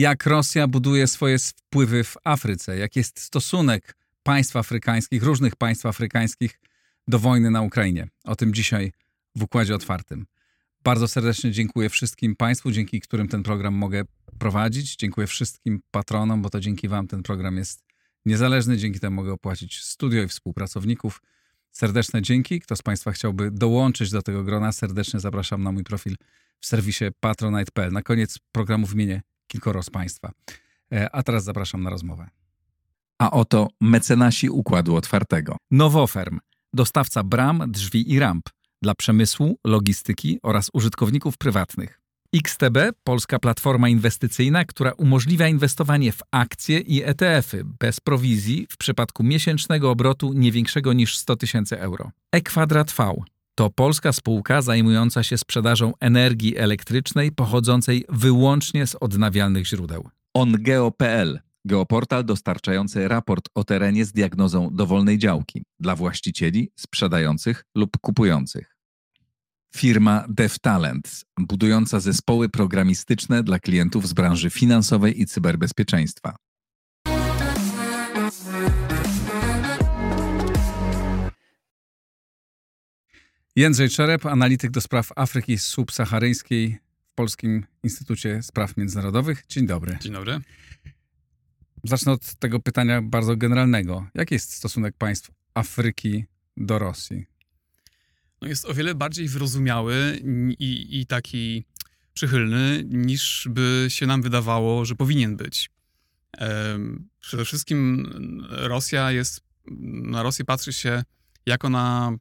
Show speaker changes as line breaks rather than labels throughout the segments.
jak Rosja buduje swoje wpływy w Afryce, jaki jest stosunek państw afrykańskich, różnych państw afrykańskich do wojny na Ukrainie. O tym dzisiaj w Układzie Otwartym. Bardzo serdecznie dziękuję wszystkim Państwu, dzięki którym ten program mogę prowadzić. Dziękuję wszystkim patronom, bo to dzięki Wam ten program jest niezależny. Dzięki temu mogę opłacić studio i współpracowników. Serdeczne dzięki. Kto z Państwa chciałby dołączyć do tego grona, serdecznie zapraszam na mój profil w serwisie patronite.pl. Na koniec programu wymienię kilkoro z Państwa. E, a teraz zapraszam na rozmowę.
A oto mecenasi Układu Otwartego.
Nowoferm, dostawca bram, drzwi i ramp dla przemysłu, logistyki oraz użytkowników prywatnych. XTB, polska platforma inwestycyjna, która umożliwia inwestowanie w akcje i ETF-y bez prowizji w przypadku miesięcznego obrotu nie większego niż 100 tysięcy euro. E-Kwadrat V to polska spółka zajmująca się sprzedażą energii elektrycznej pochodzącej wyłącznie z odnawialnych źródeł.
OnGeo.pl Geoportal dostarczający raport o terenie z diagnozą dowolnej działki dla właścicieli, sprzedających lub kupujących. Firma DevTalent, budująca zespoły programistyczne dla klientów z branży finansowej i cyberbezpieczeństwa.
Jędrzej Czerep, analityk do spraw Afryki Subsaharyjskiej w Polskim Instytucie Spraw Międzynarodowych. Dzień dobry.
Dzień dobry.
Zacznę od tego pytania bardzo generalnego. Jaki jest stosunek państw Afryki do Rosji?
No jest o wiele bardziej wyrozumiały i, i taki przychylny, niż by się nam wydawało, że powinien być. Przede wszystkim Rosja jest, na Rosję patrzy się jako na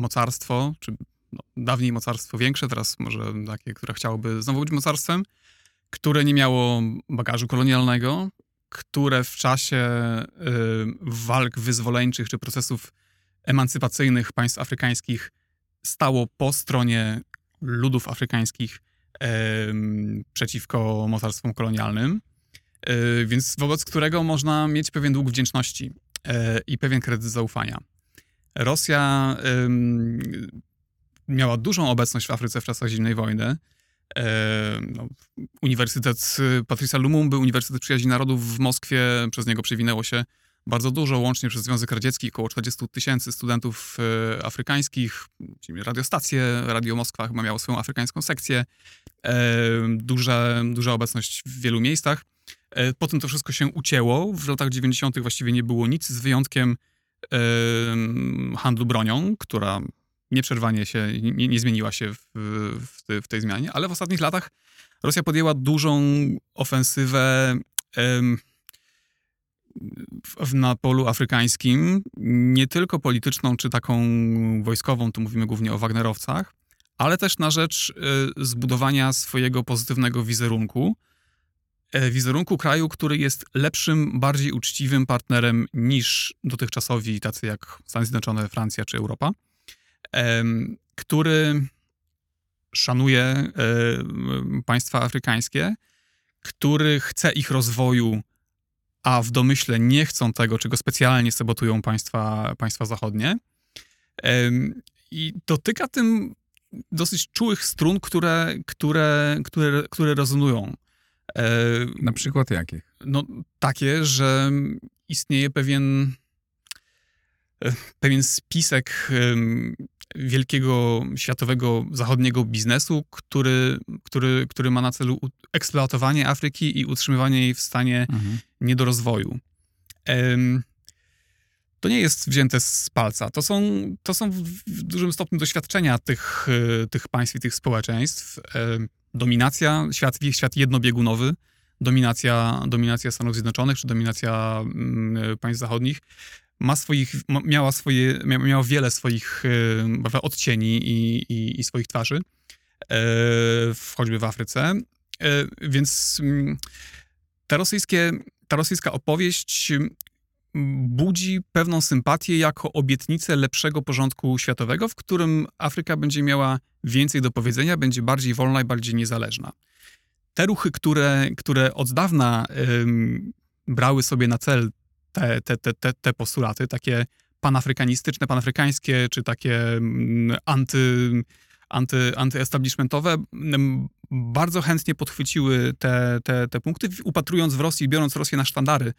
mocarstwo, czy no, dawniej mocarstwo większe, teraz może takie, które chciałoby znowu być mocarstwem, które nie miało bagażu kolonialnego, które w czasie y, walk wyzwoleńczych czy procesów emancypacyjnych państw afrykańskich stało po stronie ludów afrykańskich y, przeciwko mocarstwom kolonialnym, y, więc wobec którego można mieć pewien dług wdzięczności i pewien kredyt zaufania. Rosja miała dużą obecność w Afryce w czasach zimnej wojny. E, no, Uniwersytet Patricia Lumumby, Uniwersytet Przyjaźni Narodów w Moskwie, przez niego przewinęło się bardzo dużo, łącznie przez Związek Radziecki, około 40 tysięcy studentów e, afrykańskich, radiostacje, Radio Moskwa chyba miało swoją afrykańską sekcję, duża, duża obecność w wielu miejscach. Potem to wszystko się ucięło, w latach 90. właściwie nie było nic, z wyjątkiem handlu bronią, która nieprzerwanie się, nie, nie zmieniła się w, w, w, tej zmianie, ale w ostatnich latach Rosja podjęła dużą ofensywę w, na polu afrykańskim, nie tylko polityczną czy taką wojskową, tu mówimy głównie o Wagnerowcach, ale też na rzecz y, zbudowania swojego pozytywnego wizerunku, wizerunku kraju, który jest lepszym, bardziej uczciwym partnerem niż dotychczasowi tacy jak Stany Zjednoczone, Francja czy Europa który szanuje e, państwa afrykańskie, który chce ich rozwoju, a w domyśle nie chcą tego, czego specjalnie sabotują państwa, państwa zachodnie. I dotyka tym dosyć czułych strun, które, które, które, które rezonują.
E, Na przykład jakich?
No, takie, że istnieje pewien, e, pewien spisek wielkiego światowego zachodniego biznesu, który, który, który ma na celu eksploatowanie Afryki i utrzymywanie jej w stanie mhm. niedorozwoju. To nie jest wzięte z palca. To są, to są w dużym stopniu doświadczenia tych, tych państw i tych społeczeństw. Dominacja, świat, świat jednobiegunowy, dominacja, dominacja Stanów Zjednoczonych czy dominacja mm, państw zachodnich ma swoich, miała, swoje, miała wiele swoich odcieni i, i, i swoich twarzy, choćby w Afryce. Więc mm, ta, rosyjskie, ta rosyjska opowieść budzi pewną sympatię jako obietnicę lepszego porządku światowego, w którym Afryka będzie miała więcej do powiedzenia, będzie bardziej wolna i bardziej niezależna. Te ruchy, które, które od dawna brały sobie na cel te, te, te, te, te postulaty, takie panafrykanistyczne, panafrykańskie, czy takie mm, anty, anty, antyestablishmentowe bardzo chętnie podchwyciły te, te, te punkty, upatrując w Rosji, biorąc Rosję na sztandary,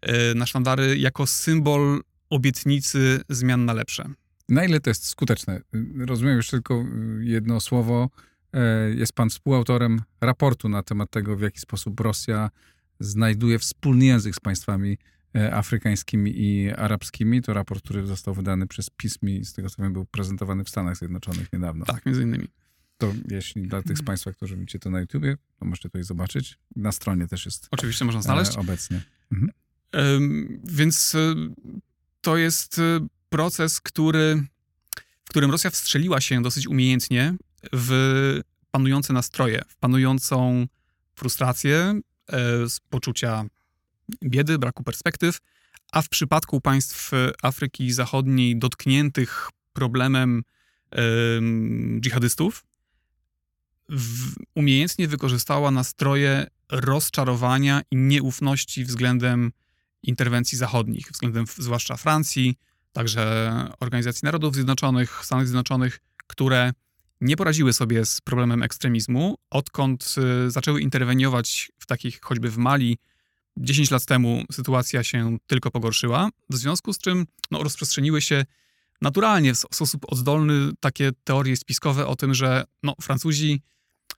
e, na sztandary jako symbol obietnicy zmian na lepsze.
Na ile to jest skuteczne? Rozumiem już tylko jedno słowo. E, Jest pan współautorem raportu na temat tego, w jaki sposób Rosja znajduje wspólny język z państwami e, afrykańskimi i arabskimi. To raport, który został wydany przez PISM i z tego co wiem był prezentowany w Stanach Zjednoczonych niedawno.
Tak, między innymi.
To jeśli dla tych z państwa, którzy widzicie to na YouTubie, to możecie tutaj zobaczyć. Na stronie też jest
Oczywiście można znaleźć.
e, obecnie.
Ym, Więc y, to jest y, proces, który, w którym Rosja wstrzeliła się dosyć umiejętnie w panujące nastroje, w panującą frustrację e, z poczucia biedy, braku perspektyw, a w przypadku państw Afryki Zachodniej dotkniętych problemem em, dżihadystów, w, umiejętnie wykorzystała nastroje rozczarowania i nieufności względem interwencji zachodnich, względem zwłaszcza Francji, także Organizacji Narodów Zjednoczonych, Stanów Zjednoczonych, które nie poradziły sobie z problemem ekstremizmu, odkąd y, zaczęły interweniować w takich, choćby w Mali, 10 lat temu sytuacja się tylko pogorszyła, w związku z czym no, rozprzestrzeniły się naturalnie, w sposób oddolny, takie teorie spiskowe o tym, że no, Francuzi,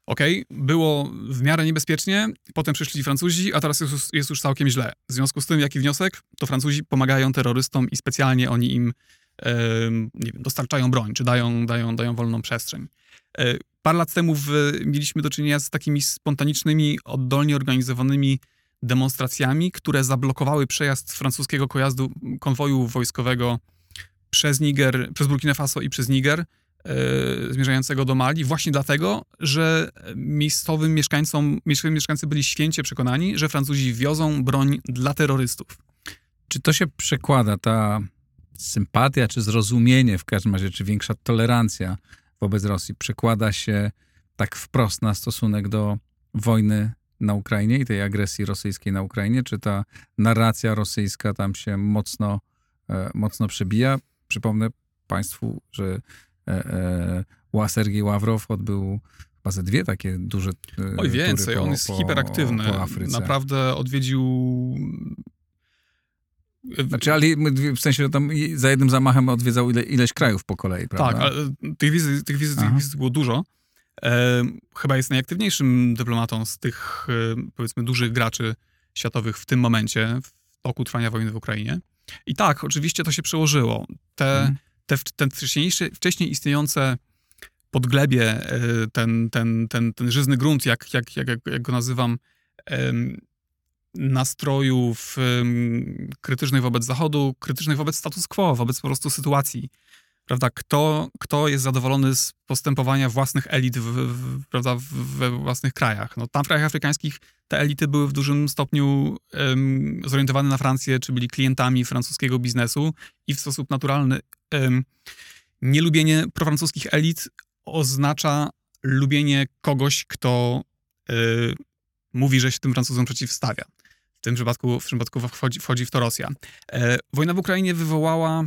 okej, było w miarę niebezpiecznie, potem przyszli Francuzi, a teraz jest, jest już całkiem źle. W związku z tym, jaki wniosek? To Francuzi pomagają terrorystom i specjalnie oni im nie wiem, dostarczają broń, czy dają, dają, dają wolną przestrzeń. E, Parę lat temu w, mieliśmy do czynienia z takimi spontanicznymi, oddolnie organizowanymi demonstracjami, które zablokowały przejazd francuskiego pojazdu konwoju wojskowego przez Niger, przez Burkina Faso i przez Niger, e, zmierzającego do Mali, właśnie dlatego, że miejscowym mieszkańcom, miejscowi mieszkańcy byli święcie przekonani, że Francuzi wiozą broń dla terrorystów.
Czy to się przekłada, ta sympatia, czy zrozumienie, w każdym razie, czy większa tolerancja wobec Rosji, przekłada się tak wprost na stosunek do wojny na Ukrainie i tej agresji rosyjskiej na Ukrainie? Czy ta narracja rosyjska tam się mocno, e, mocno przebija? Przypomnę Państwu, że e, e, Sergiej Ławrow odbył chyba ze dwie takie duże e,
Oj, więcej,
po,
on jest
po,
hiperaktywny.
Po Afryce.
Naprawdę odwiedził...
Znaczy, ale w sensie, że tam za jednym zamachem odwiedzał ile, ileś krajów po kolei, prawda?
Tak, ale tych wizyt, tych wizyt, tych wizyt było dużo. E, chyba jest najaktywniejszym dyplomatą z tych, e, powiedzmy, dużych graczy światowych w tym momencie, w toku trwania wojny w Ukrainie. I tak, oczywiście to się przełożyło. Te,
Mhm.
te, w- ten wcześniejszy, wcześniej istniejące podglebie, e, ten, ten, ten, ten żyzny grunt, jak, jak, jak, jak go nazywam, nastrojów krytycznych wobec Zachodu, krytycznych wobec status quo, wobec po prostu sytuacji prawda, kto, kto jest zadowolony z postępowania własnych elit w, w, prawda, we własnych krajach. No, tam w krajach afrykańskich te elity były w dużym stopniu em, zorientowane na Francję, czy byli klientami francuskiego biznesu i w sposób naturalny em, nielubienie profrancuskich elit oznacza lubienie kogoś, kto y, mówi, że się tym Francuzom przeciwstawia. W tym przypadku, w tym przypadku wchodzi, wchodzi w to Rosja. E, wojna w Ukrainie wywołała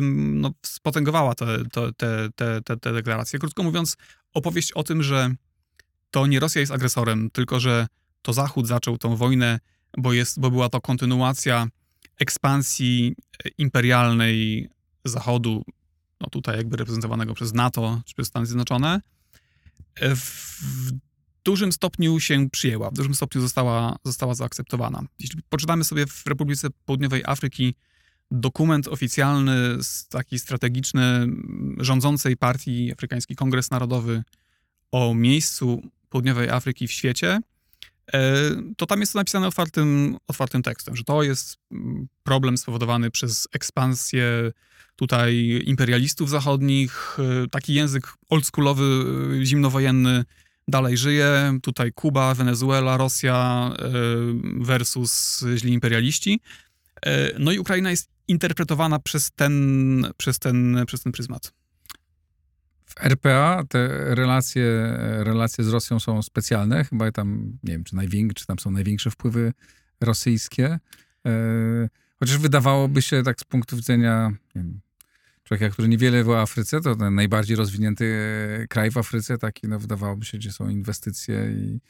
no, spotęgowała te, te, te, te, te deklaracje. Krótko mówiąc, opowieść o tym, że to nie Rosja jest agresorem, tylko że to Zachód zaczął tą wojnę, bo, jest, bo była to kontynuacja ekspansji e, imperialnej Zachodu, no tutaj jakby reprezentowanego przez NATO czy przez Stany Zjednoczone, e, w, w dużym stopniu się przyjęła, w dużym stopniu została, została zaakceptowana. Jeśli poczytamy sobie w Republice Południowej Afryki dokument oficjalny, taki strategiczny, rządzącej partii Afrykański Kongres Narodowy o miejscu Południowej Afryki w świecie, e, to tam jest to napisane otwartym, otwartym tekstem, że to jest mm, problem spowodowany przez ekspansję tutaj imperialistów zachodnich, e, taki język oldschoolowy, e, zimnowojenny dalej żyje, tutaj Kuba, Wenezuela, Rosja versus źli imperialiści. E, No i Ukraina jest interpretowana przez ten, przez ten, przez ten pryzmat.
W RPA te relacje, relacje z Rosją są specjalne. Chyba tam, nie wiem, czy, największe, czy tam są największe wpływy rosyjskie. E, chociaż wydawałoby się tak z punktu widzenia wiem, człowieka, który niewiele w Afryce, to ten najbardziej rozwinięty kraj w Afryce, taki no wydawałoby się, gdzie są inwestycje i,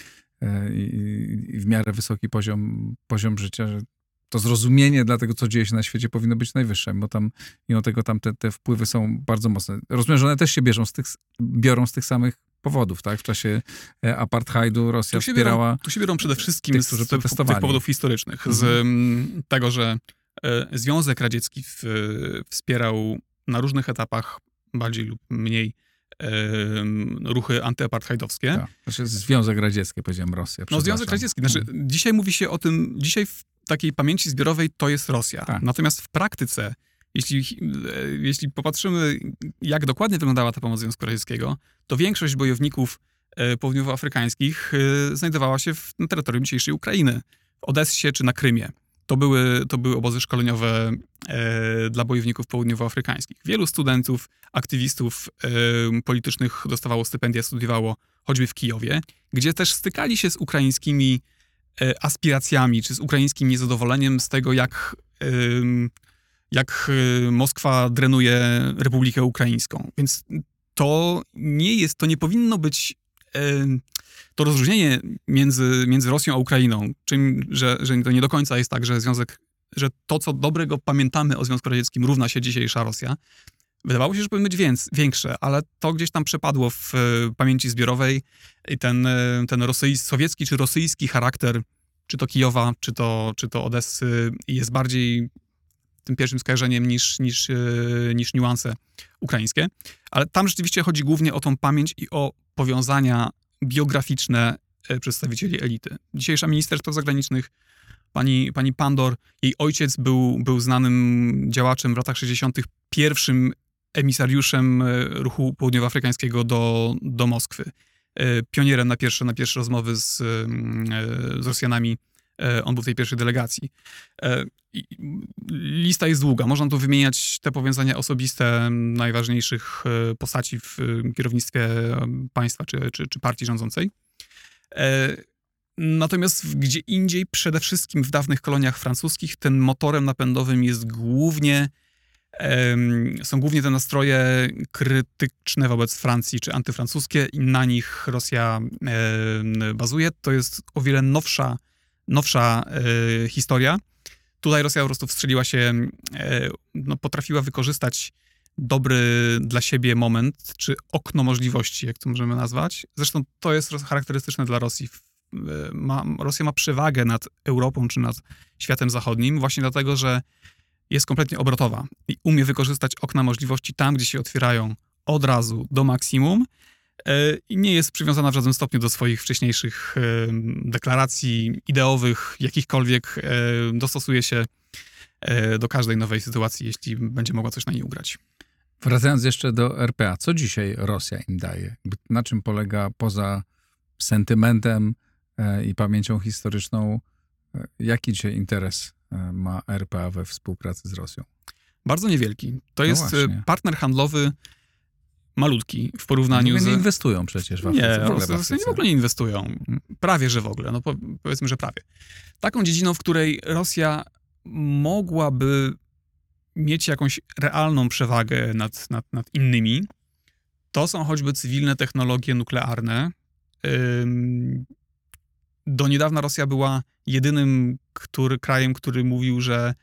e, i, i w miarę wysoki poziom, poziom życia, że to zrozumienie dla tego, co dzieje się na świecie, powinno być najwyższe, bo tam mimo tego tam te, te wpływy są bardzo mocne. Rozumiem, że one też się bierzą z tych, biorą z tych samych powodów, tak? W czasie e, apartheidu Rosja
Tu się
wspierała...
Biorą, tu się biorą przede wszystkim
tych,
z, tych powodów historycznych. Z
Mhm.
tego, że e, Związek Radziecki w, wspierał na różnych etapach, bardziej lub mniej, e, ruchy antyapartheidowskie.
Tak. Znaczy Związek Radziecki, powiedziałem Rosja.
No Związek. Radziecki. Znaczy,
Mhm.
dzisiaj mówi się o tym, dzisiaj w takiej pamięci zbiorowej to jest Rosja.
Tak.
Natomiast w praktyce, jeśli, e, jeśli popatrzymy, jak dokładnie wyglądała ta pomoc Związku Radzieckiego, to większość bojowników e, południowoafrykańskich e, znajdowała się w, na terytorium dzisiejszej Ukrainy, w Odessie czy na Krymie. To były, to były obozy szkoleniowe e, dla bojowników południowoafrykańskich. Wielu studentów, aktywistów e, politycznych dostawało stypendia, studiowało choćby w Kijowie, gdzie też stykali się z ukraińskimi aspiracjami, czy z ukraińskim niezadowoleniem z tego, jak, jak y, Moskwa drenuje Republikę Ukraińską. Więc to nie jest, to nie powinno być ym, to rozróżnienie między, między Rosją a Ukrainą, czym, że, że to nie do końca jest tak, że związek, że to, co dobrego pamiętamy o Związku Radzieckim, równa się dzisiejsza Rosja. Wydawało się, że powinny być więc, większe, ale to gdzieś tam przepadło w e, pamięci zbiorowej i ten, e, ten rosyjs, sowiecki czy rosyjski charakter, czy to Kijowa, czy to, czy to Odessy, jest bardziej tym pierwszym skojarzeniem niż, niż, e, niż niuanse ukraińskie. Ale tam rzeczywiście chodzi głównie o tą pamięć i o powiązania biograficzne przedstawicieli elity. Dzisiejsza minister spraw zagranicznych, pani, pani Pandor, jej ojciec był, był znanym działaczem w latach 60., pierwszym emisariuszem e, ruchu południowoafrykańskiego do, do Moskwy. E, Pionierem na pierwsze, na pierwsze rozmowy z, e, z Rosjanami. On był w tej pierwszej delegacji. Lista jest długa. Można tu wymieniać te powiązania osobiste najważniejszych postaci w kierownictwie państwa czy, czy, czy partii rządzącej. Natomiast gdzie indziej, przede wszystkim w dawnych koloniach francuskich, ten motorem napędowym jest głównie, są głównie te nastroje krytyczne wobec Francji czy antyfrancuskie i na nich Rosja bazuje. To jest o wiele nowsza, nowsza e, historia. Tutaj Rosja po prostu wstrzeliła się, no, potrafiła wykorzystać dobry dla siebie moment, czy okno możliwości, jak to możemy nazwać. Zresztą to jest charakterystyczne dla Rosji. E, Ma, Rosja ma przewagę nad Europą czy nad światem zachodnim, właśnie dlatego, że jest kompletnie obrotowa i umie wykorzystać okna możliwości tam, gdzie się otwierają od razu do maksimum e, i nie jest przywiązana w żadnym stopniu do swoich wcześniejszych e, deklaracji ideowych, jakichkolwiek, e, dostosuje się do każdej nowej sytuacji, jeśli będzie mogła coś na niej ugrać.
Wracając jeszcze do RPA, co dzisiaj Rosja im daje? Na czym polega poza sentymentem i pamięcią historyczną, jaki dzisiaj interes ma RPA we współpracy z Rosją?
Bardzo niewielki. To
No
jest e,
właśnie.
partner handlowy malutki w porównaniu
nie
z...
inwestują przecież w Afryce.
Nie,
w ogóle w
Rosjanie w
Afryce.
ogóle nie inwestują. Prawie, że w ogóle. No po, powiedzmy, że prawie. Taką dziedziną, w której Rosja mogłaby mieć jakąś realną przewagę nad, nad, nad innymi, to są choćby cywilne technologie nuklearne. Do niedawna Rosja była jedynym który, krajem, który mówił, że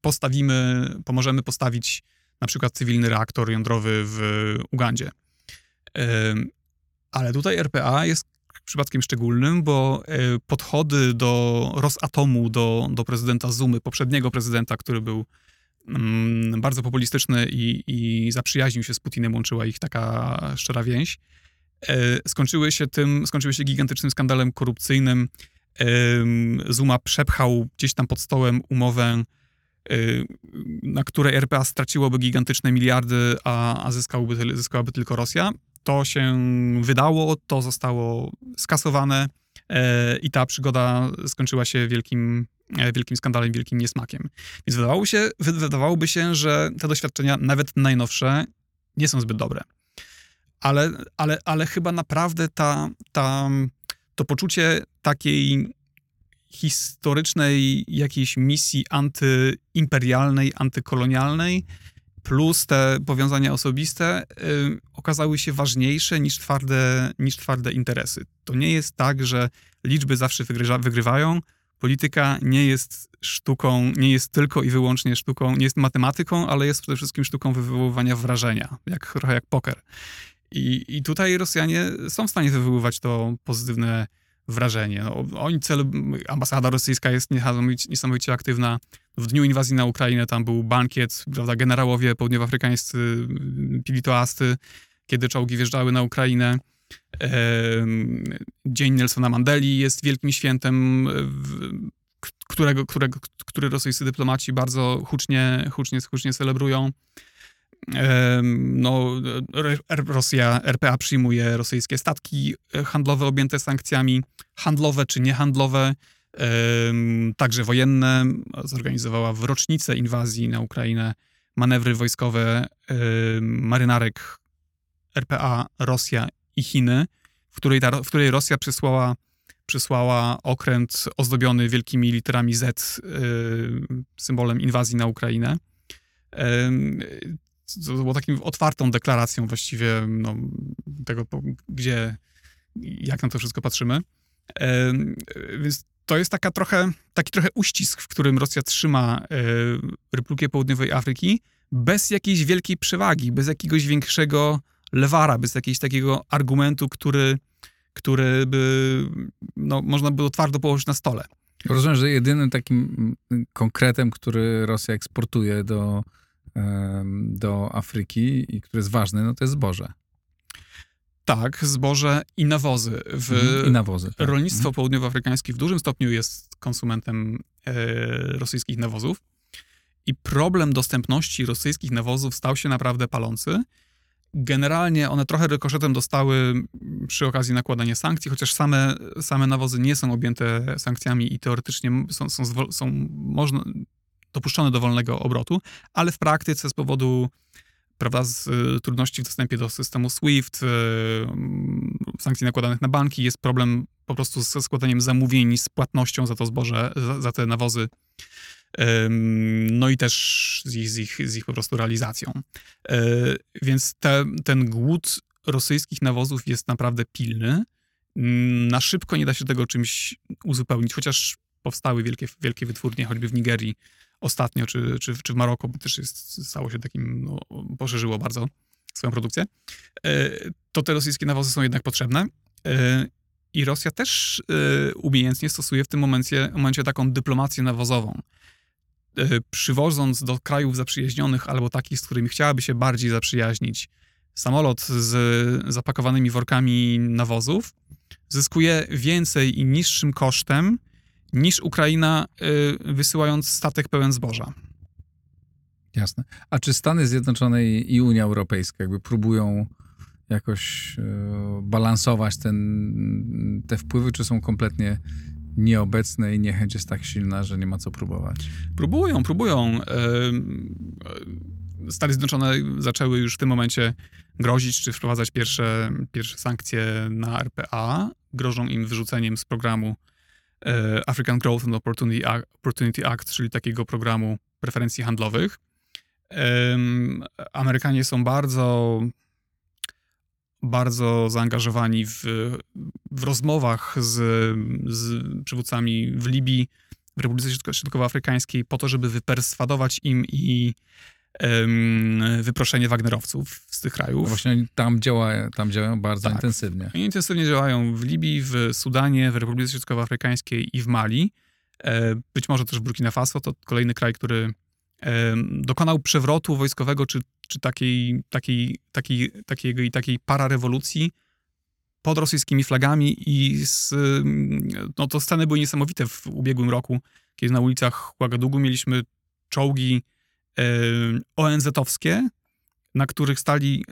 postawimy, pomożemy postawić na przykład cywilny reaktor jądrowy w Ugandzie. Ale tutaj RPA jest przypadkiem szczególnym, bo e, podchody do Rosatomu, do, do prezydenta Zumy, poprzedniego prezydenta, który był mm, bardzo populistyczny i, i zaprzyjaźnił się z Putinem, łączyła ich taka szczera więź, skończyły się tym, skończyły się gigantycznym skandalem korupcyjnym. Zuma przepchał gdzieś tam pod stołem umowę, e, na której RPA straciłoby gigantyczne miliardy, a, a zyskałby, zyskałaby tylko Rosja. To się wydało, to zostało skasowane e, i ta przygoda skończyła się wielkim, e, wielkim skandalem, wielkim niesmakiem. Więc wydawało się, wy- wydawałoby się, że te doświadczenia, nawet najnowsze, nie są zbyt dobre. Ale, ale, ale chyba naprawdę ta, ta, to poczucie takiej historycznej jakiejś misji antyimperialnej, antykolonialnej, plus te powiązania osobiste y, okazały się ważniejsze niż twarde, niż twarde interesy. To nie jest tak, że liczby zawsze wygrywa, wygrywają. Polityka nie jest sztuką, nie jest tylko i wyłącznie sztuką, nie jest matematyką, ale jest przede wszystkim sztuką wywoływania wrażenia, jak, trochę jak poker. I, I tutaj Rosjanie są w stanie wywoływać to pozytywne wrażenie. No, oni cel, ambasada rosyjska jest niesamowicie, aktywna. W dniu inwazji na Ukrainę tam był bankiet, prawda, generałowie południowoafrykańscy pili toasty, kiedy czołgi wjeżdżały na Ukrainę. Dzień Nelsona Mandeli jest wielkim świętem, którego, którego, który rosyjscy dyplomaci bardzo hucznie, hucznie, hucznie celebrują. No, Rosja, RPA przyjmuje rosyjskie statki handlowe objęte sankcjami, handlowe czy niehandlowe, także wojenne. Zorganizowała w rocznicę inwazji na Ukrainę manewry wojskowe marynarek RPA, Rosja i Chiny, w której, ta, w której Rosja przysłała, przysłała okręt ozdobiony wielkimi literami Z, symbolem inwazji na Ukrainę to było takim otwartą deklaracją właściwie no, tego, gdzie, jak na to wszystko patrzymy. Więc to jest taka trochę, taki trochę uścisk, w którym Rosja trzyma e, Republikę Południowej Afryki bez jakiejś wielkiej przewagi, bez jakiegoś większego lewara, bez jakiegoś takiego argumentu, który, który by no, można było twardo położyć na stole.
Rozumiem, że jedynym takim konkretem, który Rosja eksportuje do do Afryki i który jest ważny, no to jest zboże.
Tak, zboże i nawozy. W
mhm, I nawozy. Tak.
Rolnictwo mhm. południowoafrykańskie w dużym stopniu jest konsumentem e, rosyjskich nawozów. I problem dostępności rosyjskich nawozów stał się naprawdę palący. Generalnie one trochę rykoszetem dostały przy okazji nakładania sankcji, chociaż same, same nawozy nie są objęte sankcjami i teoretycznie są, są, są można, dopuszczone do wolnego obrotu, ale w praktyce z powodu prawda, z y, trudności w dostępie do systemu SWIFT, y, sankcji nakładanych na banki, jest problem po prostu ze składaniem zamówień, z płatnością za to zboże, za, za te nawozy, no i też z ich, z ich, z ich po prostu realizacją. E, więc te, ten głód rosyjskich nawozów jest naprawdę pilny. Na szybko nie da się tego czymś uzupełnić, chociaż powstały wielkie, wielkie wytwórnie, choćby w Nigerii, ostatnio, czy, czy, czy w Maroku, bo też jest, stało się takim, no, poszerzyło bardzo swoją produkcję, e, to te rosyjskie nawozy są jednak potrzebne. E, I Rosja też e, umiejętnie stosuje w tym momencie, momencie taką dyplomację nawozową. Przywożąc do krajów zaprzyjaźnionych albo takich, z którymi chciałaby się bardziej zaprzyjaźnić, samolot z zapakowanymi workami nawozów, zyskuje więcej i niższym kosztem niż Ukraina y, wysyłając statek pełen zboża.
Jasne. A czy Stany Zjednoczone i Unia Europejska jakby próbują jakoś y, balansować ten, te wpływy, czy są kompletnie nieobecne i niechęć jest tak silna, że nie ma co próbować?
Próbują, próbują. Y, Stany Zjednoczone zaczęły już w tym momencie grozić, czy wprowadzać pierwsze, pierwsze sankcje na RPA. Grożą im wyrzuceniem z programu E, African Growth and Opportunity Act, Opportunity Act, czyli takiego programu preferencji handlowych. Amerykanie są bardzo, bardzo zaangażowani w, w rozmowach z, z przywódcami w Libii, w Republice Środkowoafrykańskiej, po to, żeby wyperswadować im i wyproszenie Wagnerowców z tych krajów. No
właśnie tam, działa, tam działają bardzo tak. intensywnie.
Intensywnie działają w Libii, w Sudanie, w Republice Środkowoafrykańskiej i w Mali. E, być może też w Burkina Faso, to kolejny kraj, który dokonał przewrotu wojskowego, czy, czy takiej, takiej, takiej, takiej, takiej pararewolucji pod rosyjskimi flagami i z, no to sceny były niesamowite w ubiegłym roku, kiedy na ulicach Ouagadougou mieliśmy czołgi ONZ-owskie, na których stali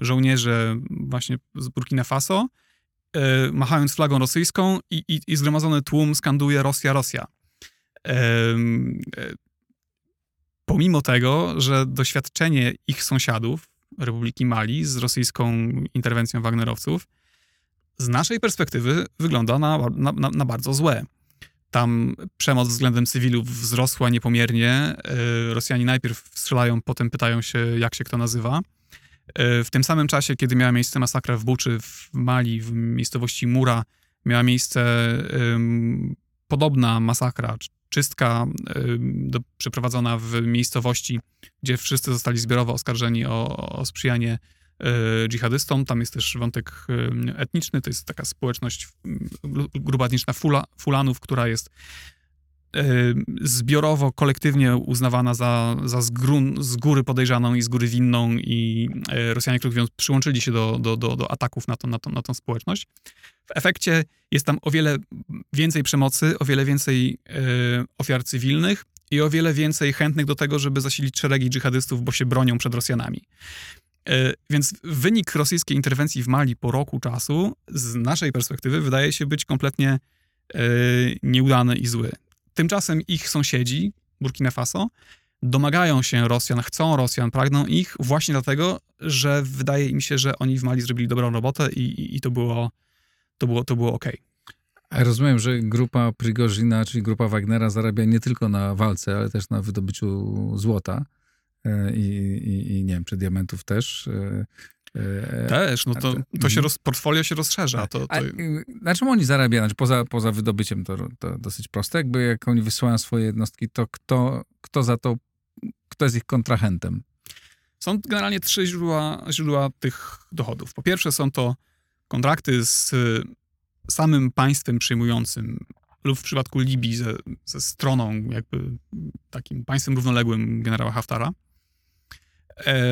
żołnierze właśnie z Burkina Faso, machając flagą rosyjską i, i, i zgromadzony tłum skanduje Rosja, Rosja. Pomimo tego, że doświadczenie ich sąsiadów, Republiki Mali, z rosyjską interwencją Wagnerowców, z naszej perspektywy wygląda na, na, na bardzo złe. Tam przemoc względem cywilów wzrosła niepomiernie. Rosjanie najpierw strzelają, potem pytają się, jak się kto nazywa. W tym samym czasie, kiedy miała miejsce masakra w Buczy, w Mali, w miejscowości Mura, miała miejsce podobna masakra, czystka do, przeprowadzona w miejscowości, gdzie wszyscy zostali zbiorowo oskarżeni o, o sprzyjanie e, dżihadystom. Tam jest też wątek etniczny, to jest taka społeczność, grupa etniczna Fula, Fulanów, która jest zbiorowo, kolektywnie uznawana za, za z, grun, z góry podejrzaną i z góry winną i Rosjanie, krótko mówiąc, przyłączyli się do, do, do, do ataków na, to, na, to, na tą społeczność. W efekcie jest tam o wiele więcej przemocy, o wiele więcej ofiar cywilnych i o wiele więcej chętnych do tego, żeby zasilić szeregi dżihadystów, bo się bronią przed Rosjanami. E, więc wynik rosyjskiej interwencji w Mali po roku czasu, z naszej perspektywy, wydaje się być kompletnie nieudany i zły. Tymczasem ich sąsiedzi, Burkina Faso, domagają się Rosjan, chcą Rosjan, pragną ich właśnie dlatego, że wydaje im się, że oni w Mali zrobili dobrą robotę i, i, i to było, to było, to było ok.
A rozumiem, że grupa Prigozina, czyli grupa Wagnera zarabia nie tylko na walce, ale też na wydobyciu złota e, i, i, i nie wiem, czy diamentów też. E,
E, Też, no to, to się mhm. roz, portfolio się rozszerza. To, to... A,
na czym oni zarabiają? Znaczy poza, poza wydobyciem to, to dosyć proste. Jakby jak oni wysyłają swoje jednostki, to kto, kto za to, kto jest ich kontrahentem?
Są generalnie trzy źródła, źródła tych dochodów. Po pierwsze są to kontrakty z samym państwem przyjmującym lub w przypadku Libii ze, ze stroną jakby takim państwem równoległym generała Haftara. E,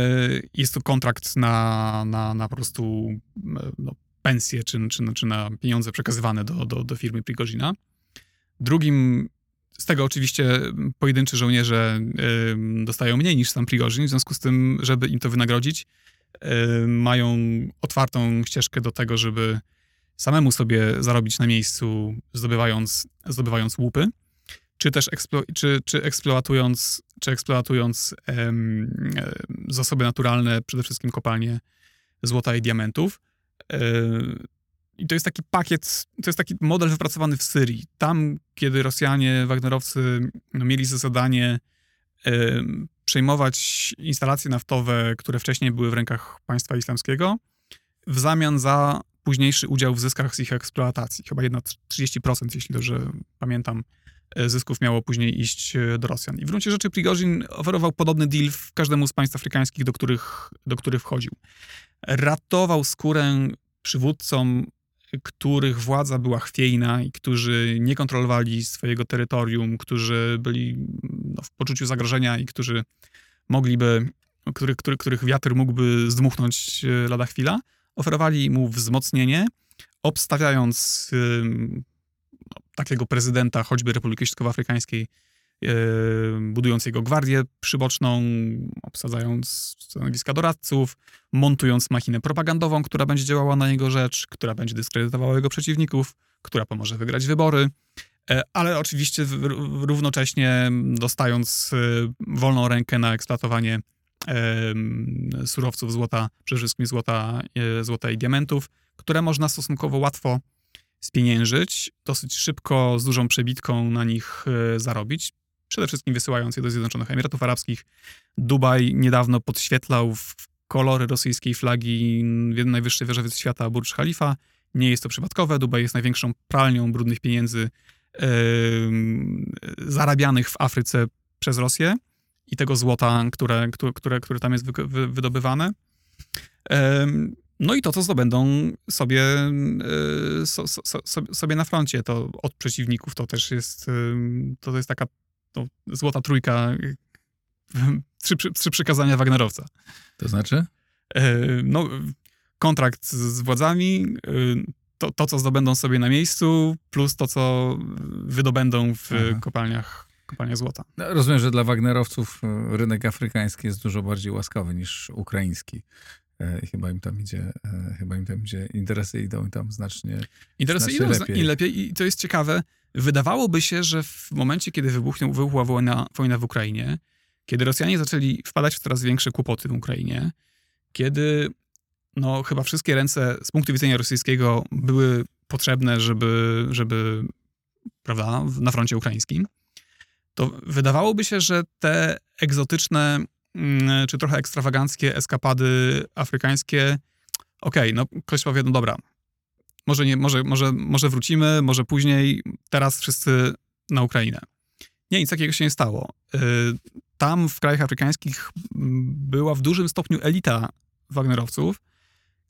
jest to kontrakt na, na, na po prostu no, pensję czy, czy, czy na pieniądze przekazywane do, do, do firmy Prigozina. Drugim, z tego oczywiście pojedynczy żołnierze dostają mniej niż sam Prigozin, w związku z tym, żeby im to wynagrodzić, mają otwartą ścieżkę do tego, żeby samemu sobie zarobić na miejscu, zdobywając, zdobywając łupy czy też eksplo, czy, czy eksploatując, czy eksploatując em, zasoby naturalne, przede wszystkim kopalnie złota i diamentów. E, I to jest taki pakiet, to jest taki model wypracowany w Syrii. Tam, kiedy Rosjanie, Wagnerowcy no, mieli za zadanie e, przejmować instalacje naftowe, które wcześniej były w rękach państwa islamskiego, w zamian za późniejszy udział w zyskach z ich eksploatacji. Chyba jedna 30%, jeśli dobrze pamiętam, E, zysków miało później iść e, do Rosjan. I w gruncie rzeczy Prigozhin oferował podobny deal w każdemu z państw afrykańskich, do których, do których wchodził. Ratował skórę przywódcom, których władza była chwiejna i którzy nie kontrolowali swojego terytorium, którzy byli no, w poczuciu zagrożenia i którzy mogliby, który, który, których wiatr mógłby zdmuchnąć e, lada chwila. Oferowali mu wzmocnienie, obstawiając takiego prezydenta choćby Republiki Środkowoafrykańskiej, e, budując jego gwardię przyboczną, obsadzając stanowiska doradców, montując machinę propagandową, która będzie działała na jego rzecz, która będzie dyskredytowała jego przeciwników, która pomoże wygrać wybory, e, ale oczywiście równocześnie dostając e, wolną rękę na eksploatowanie surowców złota, przede wszystkim złota, złota i diamentów, które można stosunkowo łatwo spieniężyć, dosyć szybko, z dużą przebitką na nich e, zarobić. Przede wszystkim wysyłając je do Zjednoczonych Emiratów Arabskich. Dubaj niedawno podświetlał w kolory rosyjskiej flagi najwyższej wieżowiec świata Burj Khalifa. Nie jest to przypadkowe. Dubaj jest największą pralnią brudnych pieniędzy yy, zarabianych w Afryce przez Rosję i tego złota, które, które, które, tam jest wy, wy, wydobywane. Yy, no i to, co zdobędą sobie, y, so, so, so, sobie na froncie, to od przeciwników to też jest, to jest taka to złota trójka, trzy, trzy przykazania Wagnerowca.
To znaczy?
No, kontrakt z władzami, y, to, to, co zdobędą sobie na miejscu, plus to, co wydobędą w kopalniach, kopalniach złota.
No, rozumiem, że dla Wagnerowców y, rynek afrykański jest dużo bardziej łaskawy niż ukraiński. E, chyba im tam idzie, e, chyba im tam idzie, interesy idą tam znacznie
Interesy
znacznie
idą lepiej. i lepiej i to jest ciekawe. Wydawałoby się, że w momencie, kiedy wybuchną, wybuchła wojna, wojna w Ukrainie, kiedy Rosjanie zaczęli wpadać w coraz większe kłopoty w Ukrainie, kiedy no, chyba wszystkie ręce z punktu widzenia rosyjskiego były potrzebne, żeby, żeby prawda, na froncie ukraińskim, to wydawałoby się, że te egzotyczne czy trochę ekstrawaganckie eskapady afrykańskie, okej, okay, no ktoś powie, no dobra, może, nie, może, może, może wrócimy, może później, teraz wszyscy na Ukrainę. Nie, nic takiego się nie stało. Y, tam w krajach afrykańskich była w dużym stopniu elita Wagnerowców,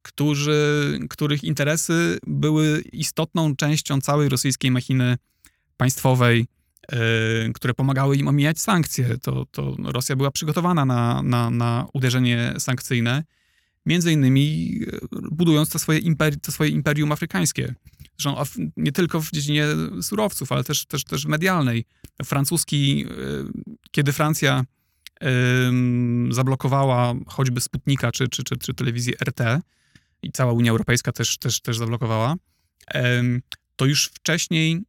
którzy, których interesy były istotną częścią całej rosyjskiej machiny państwowej, które pomagały im omijać sankcje. To, to Rosja była przygotowana na, na, na uderzenie sankcyjne, między innymi e, budując to swoje, imperi to swoje imperium afrykańskie. Zresztą nie tylko w dziedzinie surowców, ale też, też, też medialnej. Francuski, yy, kiedy Francja zablokowała choćby Sputnika czy, czy, czy, czy telewizję RT i cała Unia Europejska też, też, też zablokowała, to już wcześniej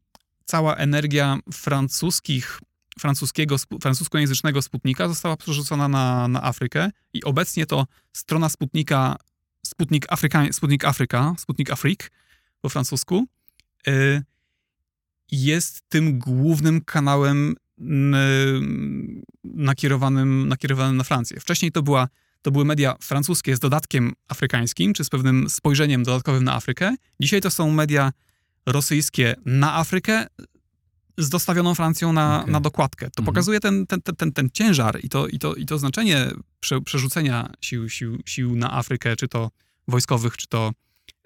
cała energia francuskich, francuskiego, francuskojęzycznego Sputnika została przerzucona na, na Afrykę i obecnie to strona Sputnika, Sputnik, Afryka, Sputnik Afryka, Sputnik Afrik po francusku, y, jest tym głównym kanałem nakierowanym, nakierowanym na Francję. Wcześniej to, była, to były media francuskie z dodatkiem afrykańskim, czy z pewnym spojrzeniem dodatkowym na Afrykę. Dzisiaj to są media rosyjskie na Afrykę z dostawioną Francją na, okay. na dokładkę. To mhm. pokazuje ten, ten, ten, ten, ciężar i to, i to, i to znaczenie prze, przerzucenia sił, sił, sił na Afrykę, czy to wojskowych, czy to,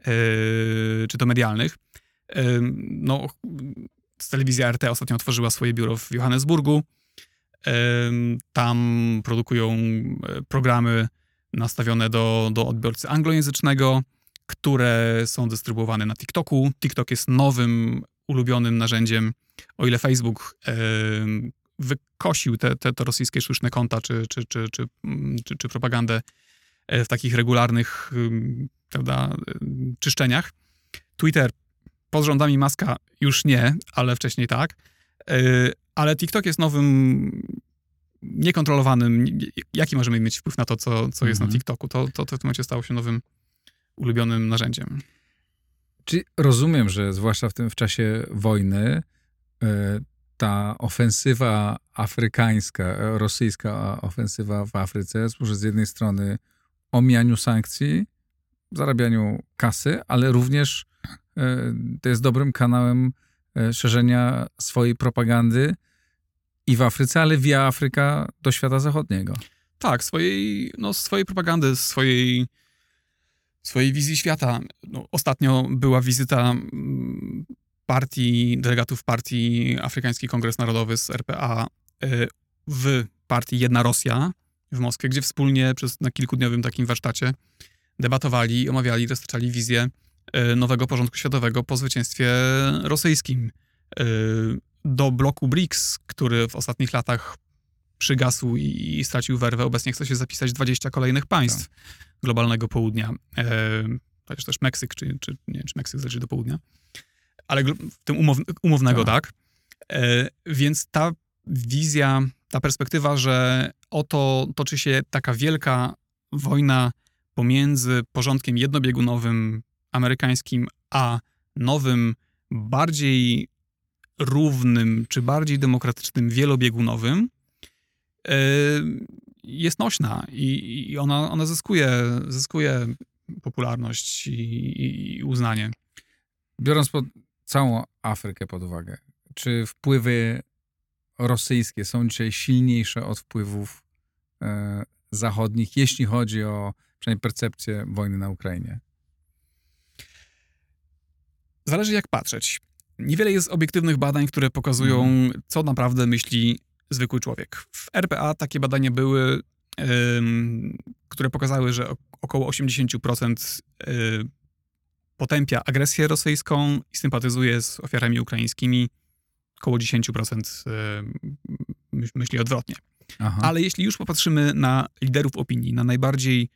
yy, czy to medialnych. Yy, no, telewizja RT ostatnio otworzyła swoje biuro w Johannesburgu. Tam produkują e, programy nastawione do, do odbiorcy anglojęzycznego, które są dystrybuowane na TikToku. TikTok jest nowym, ulubionym narzędziem, o ile Facebook wykosił te, te, te rosyjskie sztuczne konta czy, czy, czy, czy, czy, czy propagandę e, w takich regularnych prawda, czyszczeniach. Twitter pod rządami Maska już nie, ale wcześniej tak. Y, ale TikTok jest nowym, niekontrolowanym. Jaki możemy mieć wpływ na to, co, co jest mhm. na TikToku? To, to, to w tym momencie stało się nowym, ulubionym narzędziem.
Czy rozumiem, że zwłaszcza w tym w czasie wojny y, ta ofensywa afrykańska, rosyjska ofensywa w Afryce służy z jednej strony omijaniu sankcji, zarabianiu kasy, ale również E, to jest dobrym kanałem e, szerzenia swojej propagandy i w Afryce, ale via Afryka do świata zachodniego.
Tak, swojej, no, swojej propagandy, swojej, swojej wizji świata. No, ostatnio była wizyta mm, partii, delegatów partii Afrykański Kongres Narodowy z RPA e, w partii Jedna Rosja w Moskwie, gdzie wspólnie przez, na kilkudniowym takim warsztacie debatowali, omawiali, dostarczali wizję E, nowego porządku światowego po zwycięstwie rosyjskim. E, do bloku BRICS, który w ostatnich latach przygasł i stracił werwę, obecnie chce się zapisać 20 kolejnych państw tak. globalnego południa. E, chociaż też Meksyk, czy, czy nie czy Meksyk zależy do południa. Ale w tym umow, umownego, tak. tak. Więc ta wizja, ta perspektywa, że oto toczy się taka wielka wojna pomiędzy porządkiem jednobiegunowym amerykańskim, a nowym, bardziej równym czy bardziej demokratycznym, wielobiegunowym, e, jest nośna i, ona, ona zyskuje, zyskuje popularność i, i uznanie.
Biorąc pod całą Afrykę pod uwagę, czy wpływy rosyjskie są dzisiaj silniejsze od wpływów e, zachodnich, jeśli chodzi o przynajmniej percepcję wojny na Ukrainie?
Zależy jak patrzeć. Niewiele jest obiektywnych badań, które pokazują, mhm. co naprawdę myśli zwykły człowiek. W RPA takie badania były, które pokazały, że około 80% yy, potępia agresję rosyjską i sympatyzuje z ofiarami ukraińskimi. Około 10% yy, myśli odwrotnie. Aha. Ale jeśli już popatrzymy na liderów opinii, na najbardziej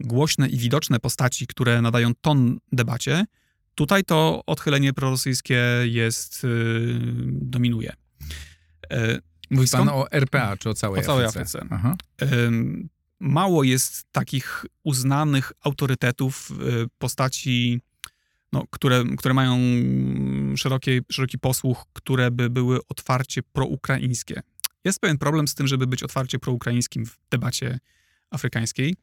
głośne i widoczne postaci, które nadają ton debacie, Tutaj to odchylenie prorosyjskie jest, yy, dominuje.
Mówi pan o RPA, czy o całej,
o całej Afryce? Afryce. Mało jest takich uznanych autorytetów y, postaci no, które, które mają szeroki, szeroki posłuch, które by były otwarcie proukraińskie. Jest pewien problem z tym, żeby być otwarcie proukraińskim w debacie afrykańskiej.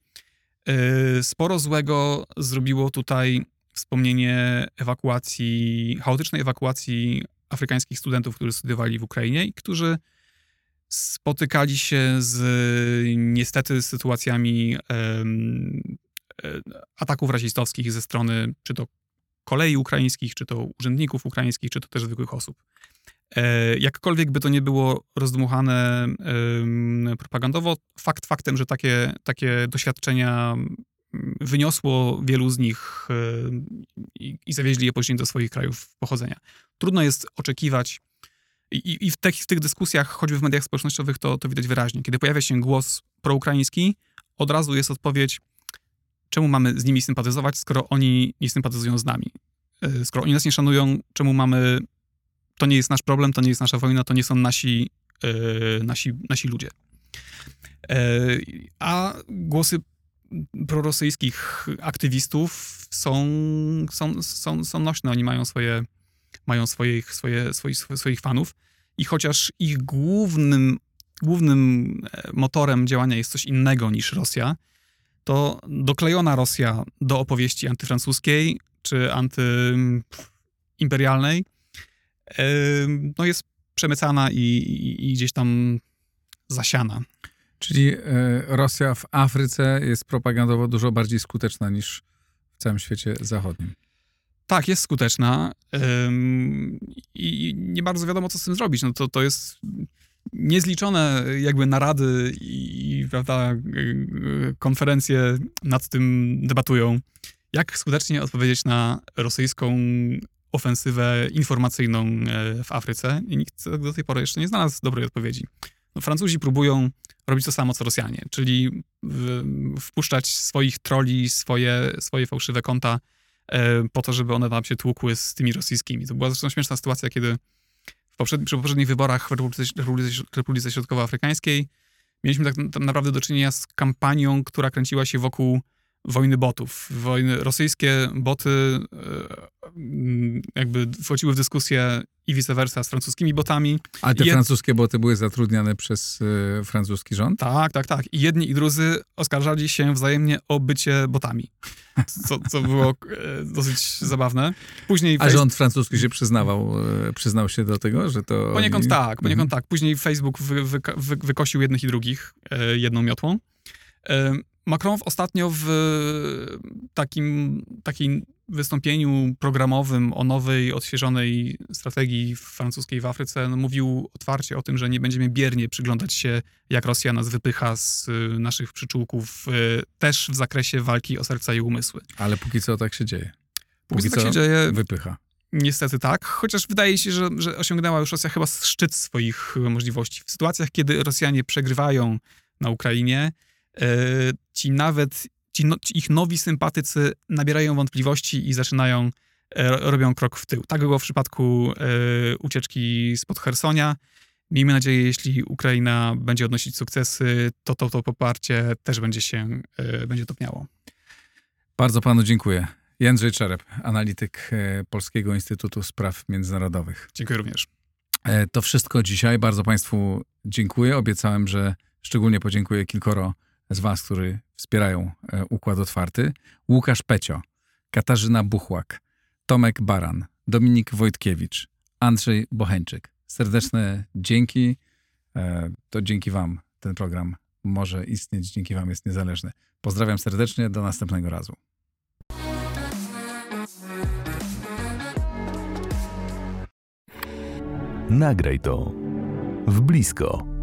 Yy, sporo złego zrobiło tutaj wspomnienie ewakuacji, chaotycznej ewakuacji afrykańskich studentów, którzy studiowali w Ukrainie i którzy spotykali się z niestety sytuacjami um, ataków rasistowskich ze strony czy to kolei ukraińskich, czy to urzędników ukraińskich, czy to też zwykłych osób. E, jakkolwiek by to nie było rozdmuchane propagandowo, fakt faktem, że takie, takie doświadczenia wyniosło wielu z nich i, i zawieźli je później do swoich krajów pochodzenia. Trudno jest oczekiwać, i, i w, tych, w, tych, dyskusjach, choćby w mediach społecznościowych, to, to widać wyraźnie. Kiedy pojawia się głos proukraiński, od razu jest odpowiedź, czemu mamy z nimi sympatyzować, skoro oni nie sympatyzują z nami. E, skoro oni nas nie szanują, czemu mamy. To nie jest nasz problem, to nie jest nasza wojna, to nie są nasi, yy, nasi, nasi ludzie. Yy, a głosy prorosyjskich aktywistów są, są, są, są nośne. Oni mają swoje, mają swoich, swoje, swoich, swoich fanów. I chociaż ich głównym, głównym motorem działania jest coś innego niż Rosja, to doklejona Rosja do opowieści antyfrancuskiej czy antyimperialnej no jest przemycana i, i, i gdzieś tam zasiana.
Czyli e, Rosja w Afryce jest propagandowo dużo bardziej skuteczna niż w całym świecie zachodnim.
Tak, jest skuteczna i nie bardzo wiadomo, co z tym zrobić. No to, to jest niezliczone jakby narady i prawda, konferencje nad tym debatują, jak skutecznie odpowiedzieć na rosyjską ofensywę informacyjną e, w Afryce i nikt do tej pory jeszcze nie znalazł dobrej odpowiedzi. No, Francuzi próbują robić to samo co Rosjanie, czyli wpuszczać swoich troli, swoje, swoje fałszywe konta e, po to, żeby one tam się tłukły z tymi rosyjskimi. To była zresztą śmieszna sytuacja, kiedy poprzedni, przy poprzednich wyborach w Republice Środkowoafrykańskiej mieliśmy tak naprawdę do czynienia z kampanią, która kręciła się wokół wojny botów. Wojny, rosyjskie boty e, jakby wchodziły w dyskusję i vice versa z francuskimi botami.
A te francuskie boty były zatrudniane przez y, francuski rząd?
Tak, tak, tak. I jedni i drudzy oskarżali się wzajemnie o bycie botami, co, co było e, dosyć zabawne.
Później A rząd francuski się przyznawał, przyznał się do tego, że to...
Poniekąd oni... tak, poniekąd mhm. tak. Później Facebook wy, wy, wy, wykosił jednych i drugich jedną miotłą. Macron ostatnio w takim, takim wystąpieniu programowym o nowej, odświeżonej strategii francuskiej w Afryce no, mówił otwarcie o tym, że nie będziemy biernie przyglądać się, jak Rosja nas wypycha z y, naszych przyczółków, y, też w zakresie walki o serca i umysły.
Ale póki co tak się dzieje.
Póki, póki co tak się dzieje.
Wypycha.
Niestety tak, chociaż wydaje się, że, że osiągnęła już Rosja chyba szczyt swoich możliwości. W sytuacjach, kiedy Rosjanie przegrywają na Ukrainie, ci nawet, ci, no, ci ich nowi sympatycy nabierają wątpliwości i zaczynają, e, robią krok w tył. Tak było w przypadku e, ucieczki spod Hersonia. Miejmy nadzieję, jeśli Ukraina będzie odnosić sukcesy, to to, to poparcie też będzie się, będzie topniało.
Bardzo panu dziękuję. Jędrzej Czerep, analityk Polskiego Instytutu Spraw Międzynarodowych.
Dziękuję również.
To wszystko dzisiaj. Bardzo państwu dziękuję. Obiecałem, że szczególnie podziękuję kilkoro z Was, którzy wspierają e, Układ Otwarty. Łukasz Pecio, Katarzyna Buchłak, Tomek Baran, Dominik Wojtkiewicz, Andrzej Bocheńczyk. Serdeczne dzięki. E, to dzięki Wam ten program może istnieć, dzięki Wam jest niezależny. Pozdrawiam serdecznie, do następnego razu.
Nagraj to w blisko.